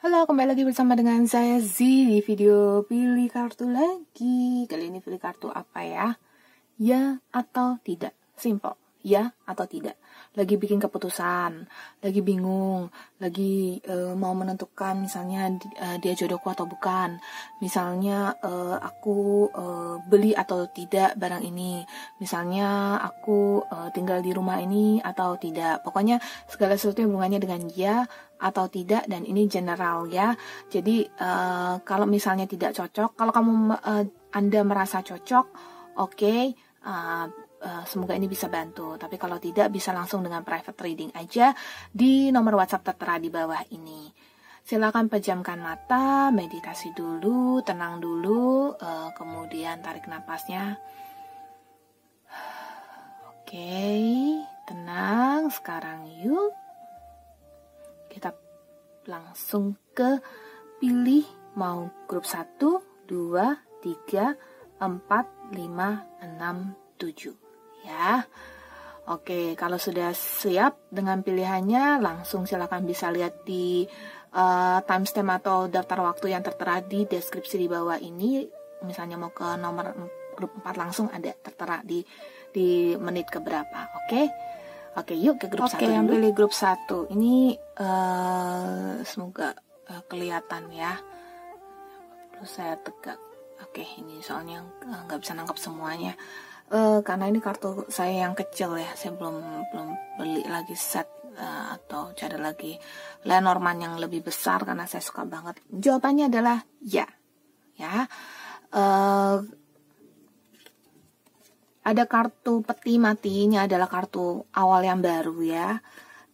Halo, kembali lagi bersama dengan saya Z di video pilih kartu lagi. Kali ini pilih kartu apa ya? Ya atau tidak? Simple. Ya atau tidak? Lagi bikin keputusan, lagi bingung, lagi uh, mau menentukan misalnya uh, dia jodohku atau bukan. Misalnya uh, aku uh, beli atau tidak barang ini. Misalnya aku uh, tinggal di rumah ini atau tidak. Pokoknya segala sesuatu hubungannya dengan ya atau tidak dan ini general ya. Jadi uh, kalau misalnya tidak cocok, kalau kamu uh, Anda merasa cocok, oke, okay, uh, uh, semoga ini bisa bantu. Tapi kalau tidak bisa langsung dengan private reading aja di nomor WhatsApp tertera di bawah ini. Silakan pejamkan mata, meditasi dulu, tenang dulu, uh, kemudian tarik napasnya. Oke, okay, tenang. Sekarang yuk kita langsung ke pilih mau grup 1, 2, 3, 4, 5, 6, 7 ya. Oke, kalau sudah siap dengan pilihannya langsung silakan bisa lihat di uh, timestamp atau daftar waktu yang tertera di deskripsi di bawah ini. Misalnya mau ke nomor grup 4 langsung ada tertera di di menit keberapa. Oke. Oke, yuk ke grup Oke, satu yang pilih grup satu. Ini uh, semoga uh, kelihatan ya. Terus saya tegak. Oke, ini soalnya nggak uh, bisa nangkap semuanya. Uh, karena ini kartu saya yang kecil ya. Saya belum belum beli lagi set uh, atau cari lagi Lenormand yang lebih besar karena saya suka banget. Jawabannya adalah ya. Ya. Uh, ada kartu peti mati ini adalah kartu awal yang baru ya.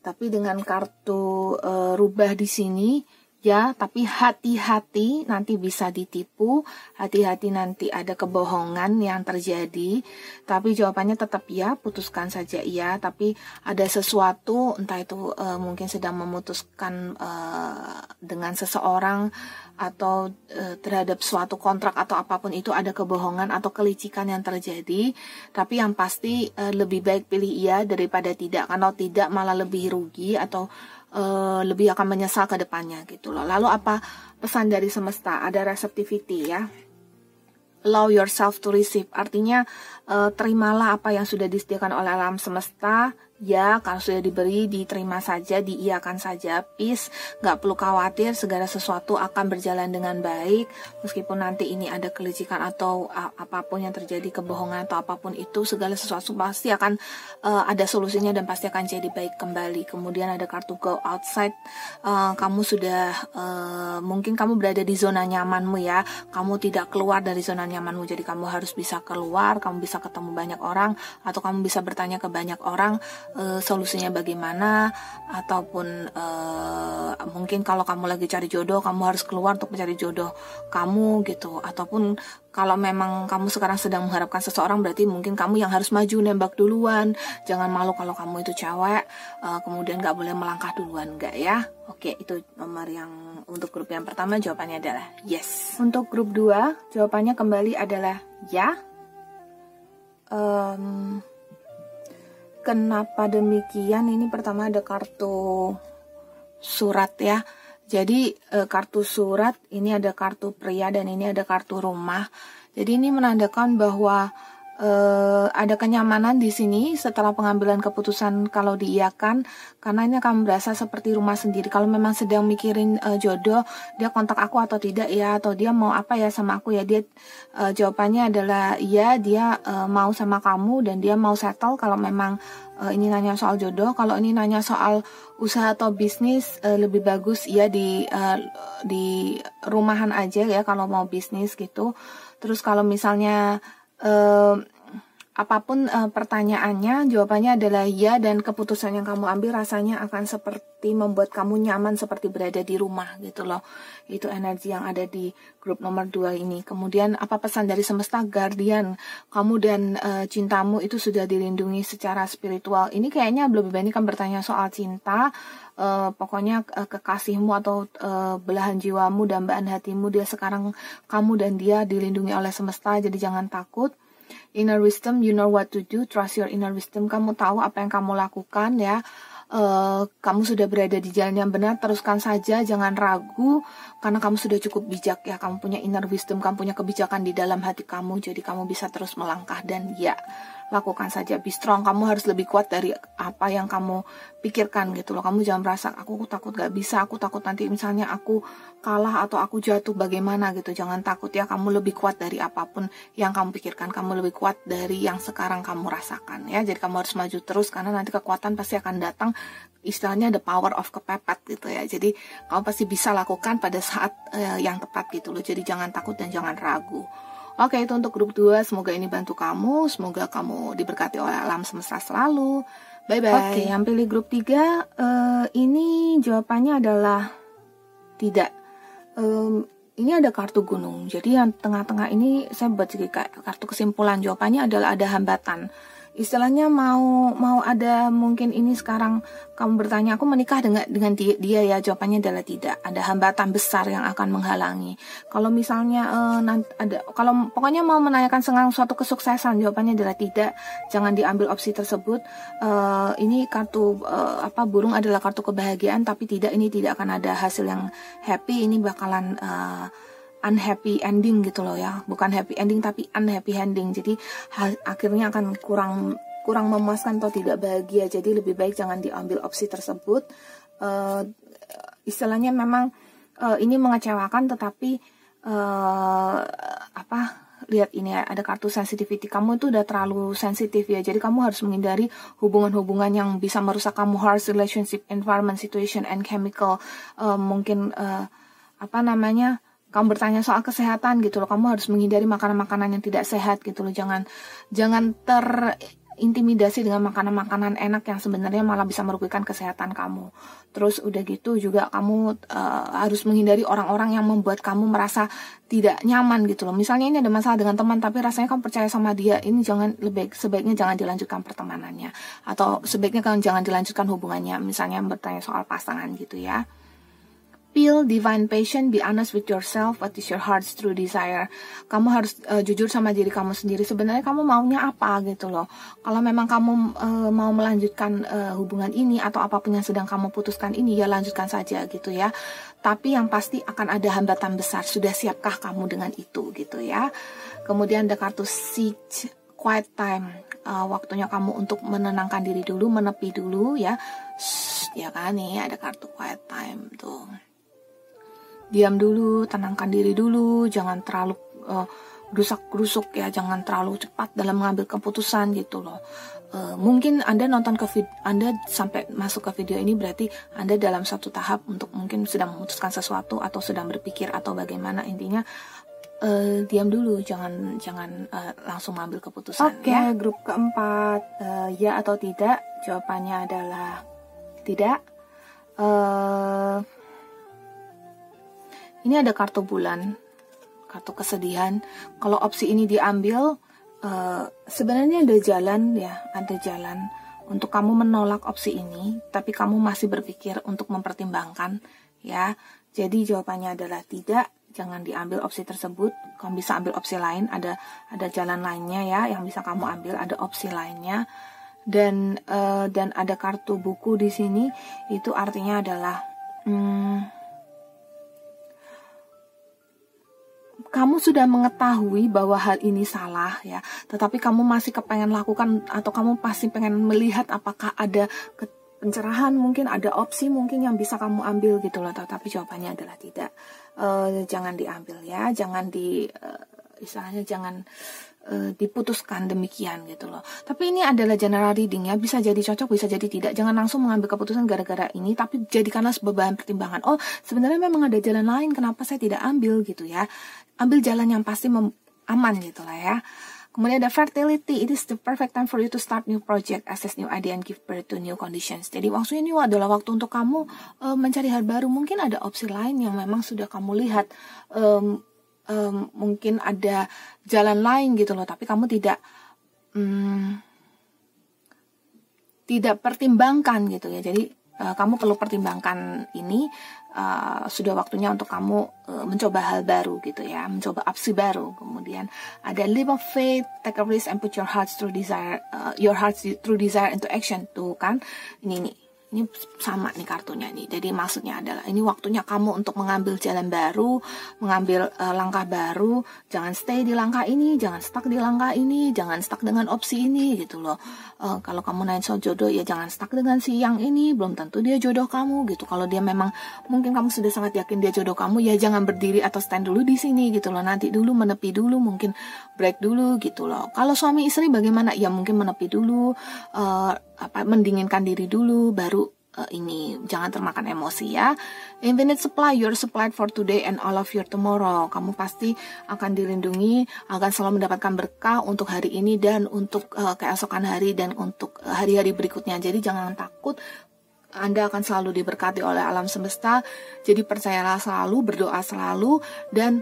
Tapi dengan kartu e, rubah di sini ya, tapi hati-hati nanti bisa ditipu, hati-hati nanti ada kebohongan yang terjadi. Tapi jawabannya tetap ya, putuskan saja iya, tapi ada sesuatu entah itu e, mungkin sedang memutuskan e, dengan seseorang atau e, terhadap suatu kontrak atau apa pun itu ada kebohongan atau kelicikan yang terjadi. Tapi yang pasti e, lebih baik pilih iya daripada tidak. Kalau tidak malah lebih rugi atau uh, lebih akan menyesal ke depannya gitu loh. Lalu apa pesan dari semesta? Ada receptivity ya. Allow yourself to receive. Artinya uh, terimalah apa yang sudah disediakan oleh alam semesta Ya, kalau sudah diberi, diterima saja, diiakan saja, peace, nggak perlu khawatir, segala sesuatu akan berjalan dengan baik, meskipun nanti ini ada kelicikan atau apa pun yang terjadi, kebohongan atau apa pun itu, segala sesuatu pasti akan uh, ada solusinya dan pasti akan jadi baik kembali. Kemudian ada kartu go outside, uh, kamu sudah, uh, mungkin kamu berada di zona nyamanmu ya, kamu tidak keluar dari zona nyamanmu, jadi kamu harus bisa keluar, kamu bisa ketemu banyak orang, atau kamu bisa bertanya ke banyak orang, uh, solusinya bagaimana ataupun uh, mungkin kalau kamu lagi cari jodoh kamu harus keluar untuk mencari jodoh kamu gitu. Ataupun kalau memang kamu sekarang sedang mengharapkan seseorang berarti mungkin kamu yang harus maju nembak duluan. Jangan malu kalau kamu itu cewek uh, kemudian nggak boleh melangkah duluan nggak ya? Oke itu nomor yang untuk grup yang pertama jawabannya adalah yes. Untuk grup 2 jawabannya kembali adalah ya. Um, Kenapa demikian? Ini pertama ada kartu surat ya. Jadi e, kartu surat ini ada kartu pria dan ini ada kartu rumah. Jadi ini menandakan bahwa uh, ada kenyamanan di sini setelah pengambilan keputusan kalau diiakan karena ini akan berasa seperti rumah sendiri. Kalau memang sedang mikirin uh, jodoh dia kontak aku atau tidak ya atau dia mau apa ya sama aku ya. Dia uh, jawabannya adalah iya dia uh, mau sama kamu dan dia mau settle kalau memang uh, ini nanya soal jodoh. Kalau ini nanya soal usaha atau bisnis uh, lebih bagus ya di uh, di rumahan aja ya kalau mau bisnis gitu. Terus kalau misalnya uh, apa pun uh, pertanyaannya, jawabannya adalah ya dan keputusan yang kamu ambil rasanya akan seperti membuat kamu nyaman seperti berada di rumah gitu loh. Itu energi yang ada di grup nomor 2 ini. Kemudian apa pesan dari semesta guardian? Kamu dan uh, cintamu itu sudah dilindungi secara spiritual. Ini kayaknya lebih banyak kan bertanya soal cinta. Uh, pokoknya uh, kekasihmu atau uh, belahan jiwamu dan dambaan hatimu dia sekarang kamu dan dia dilindungi oleh semesta jadi jangan takut inner wisdom, you know what to do, trust your inner wisdom, kamu tahu apa yang kamu lakukan ya. uh, kamu sudah berada di jalan yang benar, teruskan saja, jangan ragu karena kamu sudah cukup bijak ya, kamu punya inner wisdom, kamu punya kebijakan di dalam hati kamu, jadi kamu bisa terus melangkah dan ya lakukan saja. Be strong. Kamu harus lebih kuat dari apa yang kamu pikirkan gitu loh. Kamu jangan merasa aku takut gak bisa. Aku takut nanti misalnya aku kalah atau aku jatuh. Bagaimana gitu. Jangan takut ya. Kamu lebih kuat dari apa pun yang kamu pikirkan. Kamu lebih kuat dari yang sekarang kamu rasakan ya. Jadi kamu harus maju terus karena nanti kekuatan pasti akan datang. Istilahnya the power of kepepet gitu ya. Jadi kamu pasti bisa lakukan pada saat uh, yang tepat gitu loh. Jadi jangan takut dan jangan ragu Oke, itu untuk grup 2. Semoga ini bantu kamu. Semoga kamu diberkati oleh alam semesta selalu. Bye-bye. Oke, yang pilih grup 3. Uh, eh, ini jawabannya adalah tidak. Um, ini ada kartu gunung. Jadi yang tengah-tengah ini saya buat kayak kartu kesimpulan. Jawabannya adalah ada hambatan istilahnya mau mau ada mungkin ini sekarang kamu bertanya aku menikah dengan dengan dia, ya? Jawabannya adalah tidak. Ada hambatan besar yang akan menghalangi. Kalau misalnya uh, nanti ada kalau pokoknya mau menanyakan tentang suatu kesuksesan jawabannya adalah tidak. Jangan diambil opsi tersebut. Uh, ini kartu uh, apa burung adalah kartu kebahagiaan tapi tidak ini tidak akan ada hasil yang happy. Ini bakalan uh, unhappy ending gitu loh ya. Bukan happy ending tapi unhappy ending. Jadi akhirnya akan kurang kurang memuaskan atau tidak bahagia. Jadi lebih baik jangan diambil opsi tersebut. Uh, istilahnya memang uh, ini mengecewakan tetapi uh, apa lihat ini ya ada kartu sensitivity kamu itu udah terlalu sensitif ya. Jadi kamu harus menghindari hubungan-hubungan yang bisa merusak kamu. Harsh relationship environment situation and chemical. Uh, mungkin uh, apa namanya kamu bertanya soal kesehatan gitu loh. Kamu harus menghindari makanan-makanan yang tidak sehat gitu loh. Jangan jangan terintimidasi dengan makanan-makanan enak yang sebenarnya malah bisa merugikan kesehatan kamu. Terus udah gitu juga kamu uh, harus menghindari orang-orang yang membuat kamu merasa tidak nyaman gitu loh. Misalnya ini ada masalah dengan teman tapi rasanya kamu percaya sama dia ini jangan lebih sebaiknya jangan dilanjutkan pertemanannya. Atau sebaiknya kamu jangan dilanjutkan hubungannya. Misalnya bertanya soal pasangan gitu ya Feel divine passion, be honest with yourself, what is your heart's true desire. Kamu harus uh, jujur sama diri kamu sendiri. Sebenarnya kamu maunya apa gitu loh. Kalau memang kamu uh, mau melanjutkan uh, hubungan ini atau apa pun yang sedang kamu putuskan ini, ya lanjutkan saja gitu ya. Tapi yang pasti akan ada hambatan besar. Sudah siapkah kamu dengan itu gitu ya. Kemudian ada kartu seek quiet time. Uh, waktunya kamu untuk menenangkan diri dulu, menepi dulu ya. Shh, ya kan nih ada kartu quiet time tuh diam dulu, tenangkan diri dulu, jangan terlalu uh, rusak-rusuk ya, jangan terlalu cepat dalam mengambil keputusan gitu loh. Uh, mungkin Anda nonton ke video, Anda sampai masuk ke video ini berarti Anda dalam satu tahap untuk mungkin sedang memutuskan sesuatu atau sedang berpikir atau bagaimana intinya uh, diam dulu, jangan jangan uh, langsung mengambil keputusan. Oke, okay, ya. grup keempat uh, ya atau tidak? Jawabannya adalah tidak. Uh, ini ada kartu bulan, kartu kesedihan. Kalau opsi ini diambil, uh, sebenarnya ada jalan ya, ada jalan untuk kamu menolak opsi ini, tapi kamu masih berpikir untuk mempertimbangkan ya. Jadi jawabannya adalah tidak, jangan diambil opsi tersebut. Kamu bisa ambil opsi lain, ada ada jalan lainnya ya yang bisa kamu ambil, ada opsi lainnya. Dan uh, dan ada kartu buku di sini itu artinya adalah hmm, kamu sudah mengetahui bahwa hal ini salah ya, tetapi kamu masih kepengen lakukan atau kamu pasti pengen melihat apakah ada pencerahan mungkin ada opsi mungkin yang bisa kamu ambil gitu loh, tetapi jawabannya adalah tidak. Uh, jangan diambil ya, jangan di uh, istilahnya jangan uh, diputuskan demikian gitu loh. Tapi ini adalah general reading ya, bisa jadi cocok, bisa jadi tidak. Jangan langsung mengambil keputusan gara-gara ini, tapi jadikanlah sebuah bahan pertimbangan. Oh, sebenarnya memang ada jalan lain, kenapa saya tidak ambil gitu ya? Ambil jalan yang pasti aman gitu lah ya. Kemudian ada fertility, it is the perfect time for you to start new project, access new idea, and give birth to new conditions. Jadi maksudnya ini adalah waktu untuk kamu uh, mencari hal baru. Mungkin ada opsi lain yang memang sudah kamu lihat. Um, um, mungkin ada jalan lain gitu loh tapi kamu tidak um, tidak pertimbangkan gitu ya. Jadi uh, kamu perlu pertimbangkan ini uh, sudah waktunya untuk kamu uh, mencoba hal baru gitu ya mencoba opsi baru. Kemudian ada leap of faith take a risk and put your heart through desire uh, your heart through desire into action. Tuh kan ini nih ini sama nih kartunya nih. Jadi maksudnya adalah ini waktunya kamu untuk mengambil jalan baru, mengambil uh, langkah baru. Jangan stay di langkah ini, jangan stuck di langkah ini, jangan stuck dengan opsi ini gitu loh. Uh, kalau kamu naik soal jodoh ya jangan stuck dengan si yang ini, belum tentu dia jodoh kamu gitu. Kalau dia memang mungkin kamu sudah sangat yakin dia jodoh kamu ya jangan berdiri atau stand dulu di sini gitu loh. Nanti dulu menepi dulu, mungkin break dulu gitu loh. Kalau suami istri bagaimana? Ya mungkin menepi dulu. Uh, apa mendinginkan diri dulu baru uh, ini jangan termakan emosi ya. Infinite supply, you're supplied for today and all of your tomorrow. Kamu pasti akan dilindungi, akan selalu mendapatkan berkah untuk hari ini dan untuk uh, keesokan hari dan untuk eh, hari-hari berikutnya. Jadi jangan takut. Anda akan selalu diberkati oleh alam semesta. Jadi percayalah selalu, berdoa selalu dan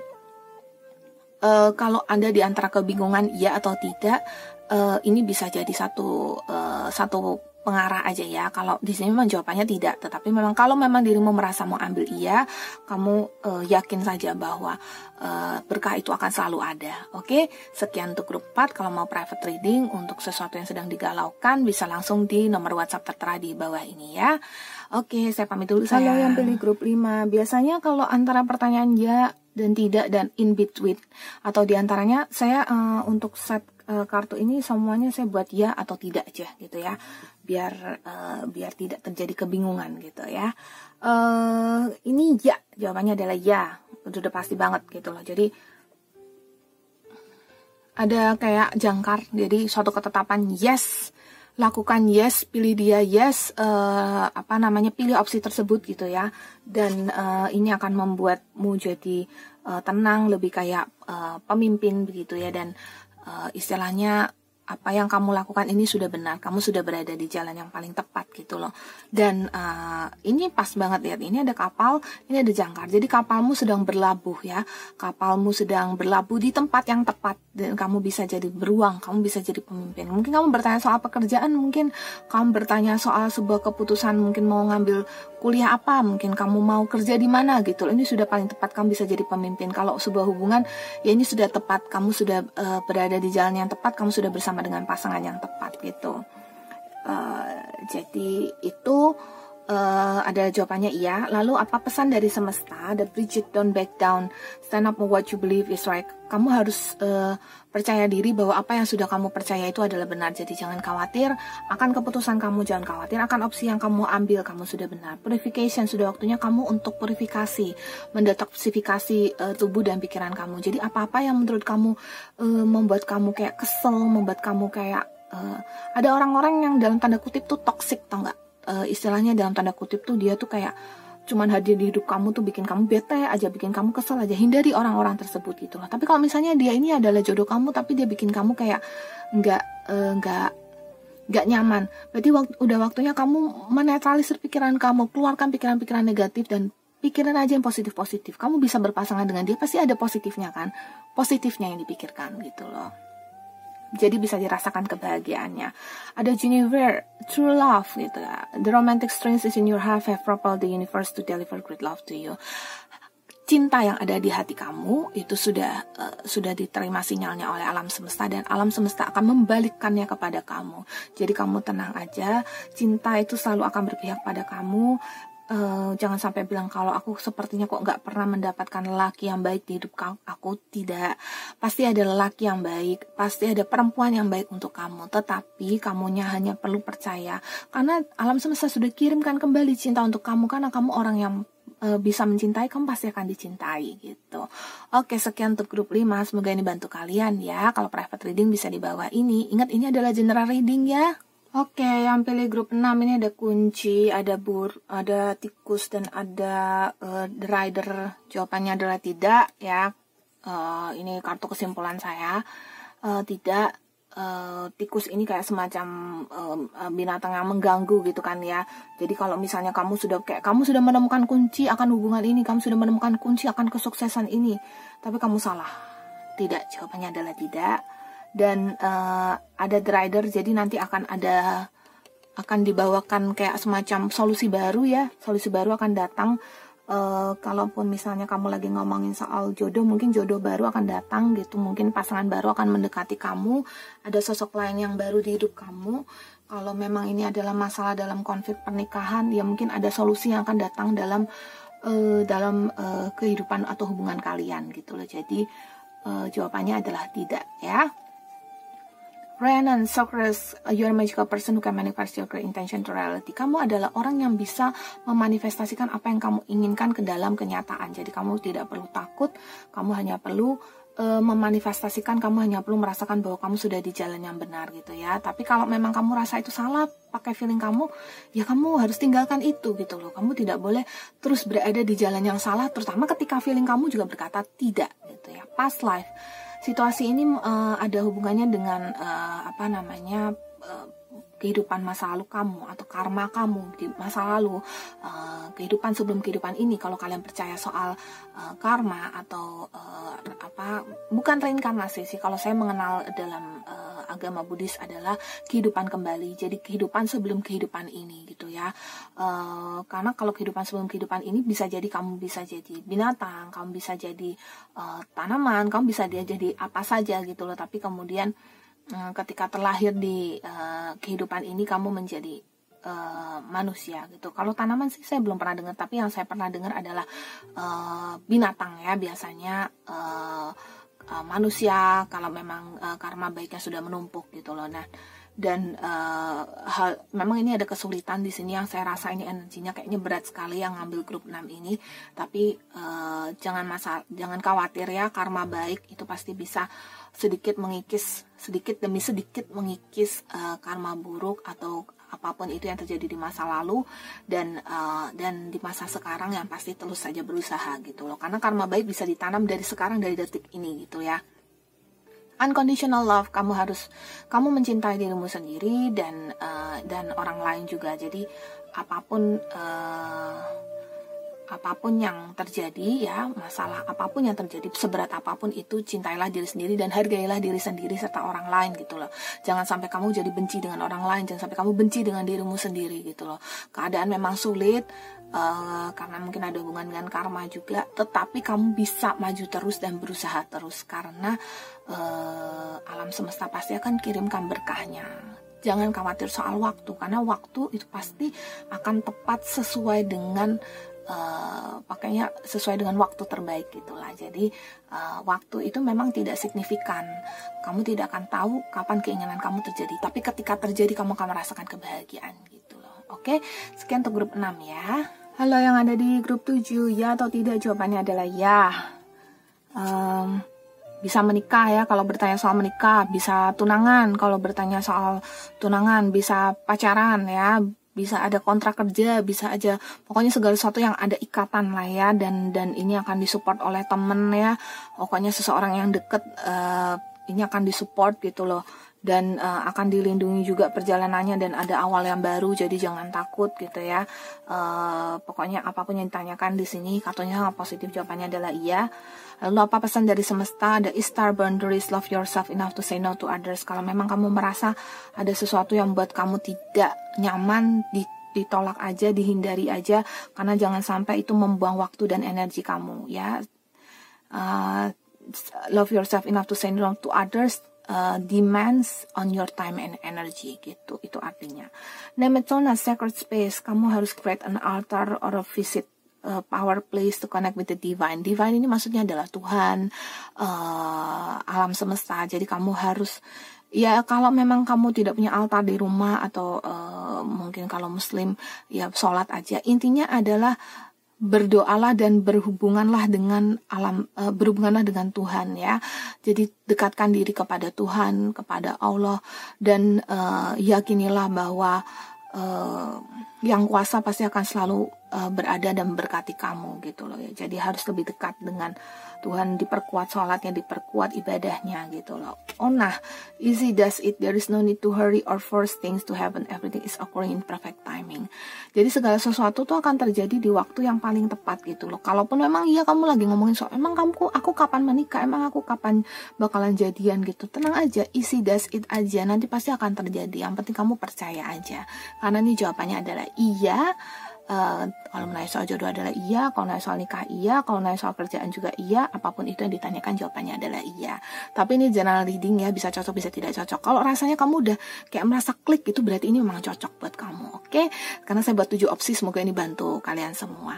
uh, kalau Anda di antara kebingungan iya atau tidak, uh, ini bisa jadi satu uh, satu pengarah aja ya. Kalau di sini memang jawabannya tidak, tetapi memang kalau memang dirimu merasa mau ambil iya, kamu uh, yakin saja bahwa uh, berkah itu akan selalu ada. Oke, sekian untuk grup 4. Kalau mau private reading untuk sesuatu yang sedang digalaukan bisa langsung di nomor WhatsApp tertera di bawah ini ya. Oke, saya pamit dulu saya. Kalau yang pilih grup 5, biasanya kalau antara pertanyaan ya dan tidak dan in between atau di antaranya saya uh, untuk set uh, kartu ini semuanya saya buat ya atau tidak aja gitu ya biar uh, biar tidak terjadi kebingungan gitu ya. Uh, ini ya, jawabannya adalah ya, sudah pasti banget gitu loh. Jadi ada kayak jangkar, jadi suatu ketetapan yes, lakukan yes, pilih dia yes, uh, apa namanya pilih opsi tersebut gitu ya. Dan uh, ini akan membuatmu jadi tenang, lebih kayak uh, pemimpin begitu ya dan uh, istilahnya apa yang kamu lakukan ini sudah benar, kamu sudah berada di jalan yang paling tepat gitu loh. Dan uh, ini pas banget lihat, ini ada kapal, ini ada jangkar. Jadi kapalmu sedang berlabuh ya, kapalmu sedang berlabuh di tempat yang tepat dan kamu bisa jadi beruang, kamu bisa jadi pemimpin. Mungkin kamu bertanya soal pekerjaan, mungkin kamu bertanya soal sebuah keputusan, mungkin mau ngambil kuliah apa, mungkin kamu mau kerja di mana gitu. Ini sudah paling tepat kamu bisa jadi pemimpin. Kalau sebuah hubungan, ya ini sudah tepat, kamu sudah uh, berada di jalan yang tepat, kamu sudah bersama bersama dengan pasangan yang tepat gitu. Uh, jadi itu uh, ada jawabannya iya. Lalu apa pesan dari semesta? The Bridget don't back down. Stand up for what you believe is right. Kamu harus uh, percaya diri bahwa apa yang sudah kamu percaya itu adalah benar. Jadi jangan khawatir akan keputusan kamu, jangan khawatir akan opsi yang kamu ambil, kamu sudah benar. Purification sudah waktunya kamu untuk purifikasi, mendetoksifikasi uh, tubuh dan pikiran kamu. Jadi apa-apa yang menurut kamu uh, membuat kamu kayak kesel, membuat kamu kayak uh, ada orang-orang yang dalam tanda kutip tuh toxic, tau nggak? Uh, istilahnya dalam tanda kutip tuh dia tuh kayak cuman hadir di hidup kamu tuh bikin kamu bete aja, bikin kamu kesel aja, hindari orang-orang tersebut gitu loh. Tapi kalau misalnya dia ini adalah jodoh kamu, tapi dia bikin kamu kayak nggak uh, nggak nggak nyaman, berarti waktu, udah waktunya kamu menetralisir pikiran kamu, keluarkan pikiran-pikiran negatif dan pikiran aja yang positif-positif. Kamu bisa berpasangan dengan dia pasti ada positifnya kan, positifnya yang dipikirkan gitu loh jadi bisa dirasakan kebahagiaannya. Ada Genevieve, true love gitu. The romantic strength is in your heart have propelled the universe to deliver great love to you. Cinta yang ada di hati kamu itu sudah uh, sudah diterima sinyalnya oleh alam semesta dan alam semesta akan membalikkannya kepada kamu. Jadi kamu tenang aja, cinta itu selalu akan berpihak pada kamu uh, jangan sampai bilang kalau aku sepertinya kok nggak pernah mendapatkan laki yang baik di hidup kamu aku. Tidak. Pasti ada laki yang baik pasti ada perempuan yang baik untuk kamu. Tetapi kamunya hanya perlu percaya. Karena alam semesta sudah kirimkan kembali cinta untuk kamu. Karena kamu orang yang uh, bisa mencintai kamu pasti akan dicintai gitu. Oke sekian untuk grup 5 semoga ini bantu kalian ya. Kalau private reading bisa di bawah ini. Ingat ini adalah general reading ya Oke, yang pilih grup 6 ini ada kunci, ada bur, ada tikus dan ada uh, rider. Jawabannya adalah tidak ya. Uh, ini kartu kesimpulan saya. Uh, tidak uh, tikus ini kayak semacam uh, binatang yang mengganggu gitu kan ya. Jadi kalau misalnya kamu sudah kayak kamu sudah menemukan kunci akan hubungan ini, kamu sudah menemukan kunci akan kesuksesan ini, tapi kamu salah. Tidak, jawabannya adalah tidak dan uh, ada rider jadi nanti akan ada akan dibawakan kayak semacam solusi baru ya. Solusi baru akan datang. Uh, kalaupun misalnya kamu lagi ngomongin soal jodoh mungkin jodoh baru akan datang gitu. Mungkin pasangan baru akan mendekati kamu. Ada sosok lain yang baru di hidup kamu. Kalau memang ini adalah masalah dalam konflik pernikahan ya mungkin ada solusi yang akan datang dalam uh, dalam uh, kehidupan atau hubungan kalian gitu loh. Jadi uh, jawabannya adalah tidak ya Rhiannon, Socrates, you're a magical person who can manifest your great intention to reality. Kamu adalah orang yang bisa memanifestasikan apa yang kamu inginkan ke dalam kenyataan. Jadi kamu tidak perlu takut, kamu hanya perlu uh, memanifestasikan, kamu hanya perlu merasakan bahwa kamu sudah di jalan yang benar gitu ya. Tapi kalau memang kamu rasa itu salah, pakai feeling kamu, ya kamu harus tinggalkan itu gitu loh. Kamu tidak boleh terus berada di jalan yang salah, terutama ketika feeling kamu juga berkata tidak gitu ya. Past life situasi ini uh, ada hubungannya dengan uh, apa namanya uh, kehidupan masa lalu kamu atau karma kamu di masa lalu. Uh, kehidupan sebelum kehidupan ini kalau kalian percaya soal uh, karma atau uh, apa bukan reinkarnasi sih kalau saya mengenal dalam uh, agama Buddhis adalah kehidupan kembali. Jadi kehidupan sebelum kehidupan ini gitu ya. Uh, karena kalau kehidupan sebelum kehidupan ini bisa jadi kamu bisa jadi binatang, kamu bisa jadi uh, tanaman, kamu bisa dia jadi apa saja gitu loh. Tapi kemudian uh, ketika terlahir di uh, kehidupan ini kamu menjadi uh, manusia gitu. Kalau tanaman sih saya belum pernah dengar, tapi yang saya pernah dengar adalah uh, binatang ya biasanya. Uh, uh, manusia kalau memang uh, karma baiknya sudah menumpuk gitu loh. Nah dan uh, hal memang ini ada kesulitan di sini yang saya rasa ini energinya kayaknya berat sekali yang ngambil grup 6 ini. Tapi uh, jangan masa jangan khawatir ya karma baik itu pasti bisa sedikit mengikis sedikit demi sedikit mengikis uh, karma buruk atau apa pun itu yang terjadi di masa lalu dan uh, dan di masa sekarang yang pasti terus saja berusaha gitu loh. Karena karma baik bisa ditanam dari sekarang dari detik ini gitu ya. Unconditional love kamu harus kamu mencintai dirimu sendiri dan uh, dan orang lain juga. Jadi apa pun uh, apa pun yang terjadi ya masalah apa pun yang terjadi seberat apa pun itu cintailah diri sendiri dan hargailah diri sendiri serta orang lain gitu loh. Jangan sampai kamu jadi benci dengan orang lain jangan sampai kamu benci dengan dirimu sendiri gitu loh. Keadaan memang sulit uh, karena mungkin ada hubungan dengan karma juga tetapi kamu bisa maju terus dan berusaha terus karena uh, alam semesta pasti akan kirimkan berkahnya. Jangan khawatir soal waktu karena waktu itu pasti akan tepat sesuai dengan uh, pakainya sesuai dengan waktu terbaik gitulah. Jadi uh, waktu itu memang tidak signifikan. Kamu tidak akan tahu kapan keinginan kamu terjadi. Tapi ketika terjadi kamu akan merasakan kebahagiaan gitu loh. Oke, sekian untuk grup 6 ya. Halo yang ada di grup 7 ya atau tidak jawabannya adalah ya. Um, bisa menikah ya kalau bertanya soal menikah, bisa tunangan kalau bertanya soal tunangan, bisa pacaran ya, bisa ada kontrak kerja, bisa aja. Pokoknya segala sesuatu yang ada ikatan lah ya dan dan ini akan disupport oleh temen ya. Pokoknya seseorang yang deket uh, ini akan disupport gitu loh. Dan uh, akan dilindungi juga perjalanannya dan ada awal yang baru jadi jangan takut gitu ya. Uh, pokoknya apa pun yang ditanyakan di sini katanya positif jawabannya adalah iya lalu apa pesan dari semesta? Ada star boundaries love yourself enough to say no to others. Kalau memang kamu merasa ada sesuatu yang membuat kamu tidak nyaman di ditolak aja dihindari aja karena jangan sampai itu membuang waktu dan energi kamu ya. Uh, love yourself enough to say no to others uh, demands on your time and energy gitu. Itu artinya. Nemetona sacred space. Kamu harus create an altar or a visit uh, power place to connect with the divine. Divine ini maksudnya adalah Tuhan uh, alam semesta. Jadi kamu harus ya kalau memang kamu tidak punya altar di rumah atau uh, mungkin kalau muslim ya sholat aja. Intinya adalah berdoalah dan berhubunganlah dengan alam uh, berhubunganlah dengan Tuhan ya. Jadi dekatkan diri kepada Tuhan, kepada Allah dan uh, yakinilah bahwa uh, yang kuasa pasti akan selalu uh, berada dan berkati kamu gitu loh ya. Jadi harus lebih dekat dengan Tuhan diperkuat sholatnya, diperkuat ibadahnya gitu loh. Oh nah, easy does it. There is no need to hurry or force things to happen. Everything is occurring in perfect timing. Jadi segala sesuatu tuh akan terjadi di waktu yang paling tepat gitu loh. Kalaupun memang iya kamu lagi ngomongin soal emang kamu aku kapan menikah, emang aku kapan bakalan jadian gitu. Tenang aja, easy does it aja. Nanti pasti akan terjadi. Yang penting kamu percaya aja. Karena ini jawabannya adalah iya Uh, kalau nanya soal jodoh adalah iya, kalau nanya soal nikah iya, kalau nanya soal kerjaan juga iya, apa pun itu yang ditanyakan jawabannya adalah iya. Tapi ini general reading ya, bisa cocok bisa tidak cocok. Kalau rasanya kamu udah kayak merasa klik itu berarti ini memang cocok buat kamu, oke? Okay? Karena saya buat tujuh opsi, semoga ini bantu kalian semua.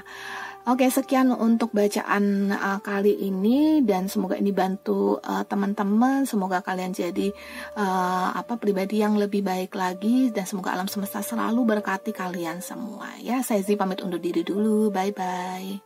Oke, sekian untuk bacaan uh, kali ini dan semoga ini bantu uh, teman-teman. Semoga kalian jadi uh, apa pribadi yang lebih baik lagi dan semoga alam semesta selalu berkati kalian semua. Ya, saya Zi pamit undur diri dulu. Bye bye.